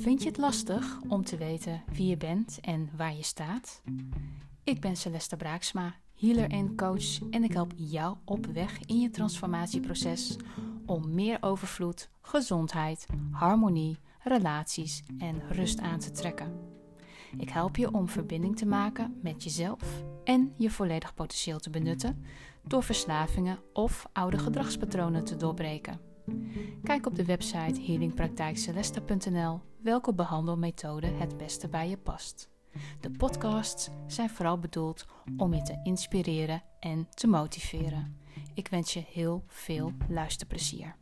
Vind je het lastig om te weten wie je bent en waar je staat? Ik ben Celeste Braaksma, healer en coach en ik help jou op weg in je transformatieproces om meer overvloed, gezondheid, harmonie, relaties en rust aan te trekken. Ik help je om verbinding te maken met jezelf en je volledig potentieel te benutten door verslavingen of oude gedragspatronen te doorbreken. Kijk op de website healingpraktijkcelesta.nl welke behandelmethode het beste bij je past. De podcasts zijn vooral bedoeld om je te inspireren en te motiveren. Ik wens je heel veel luisterplezier.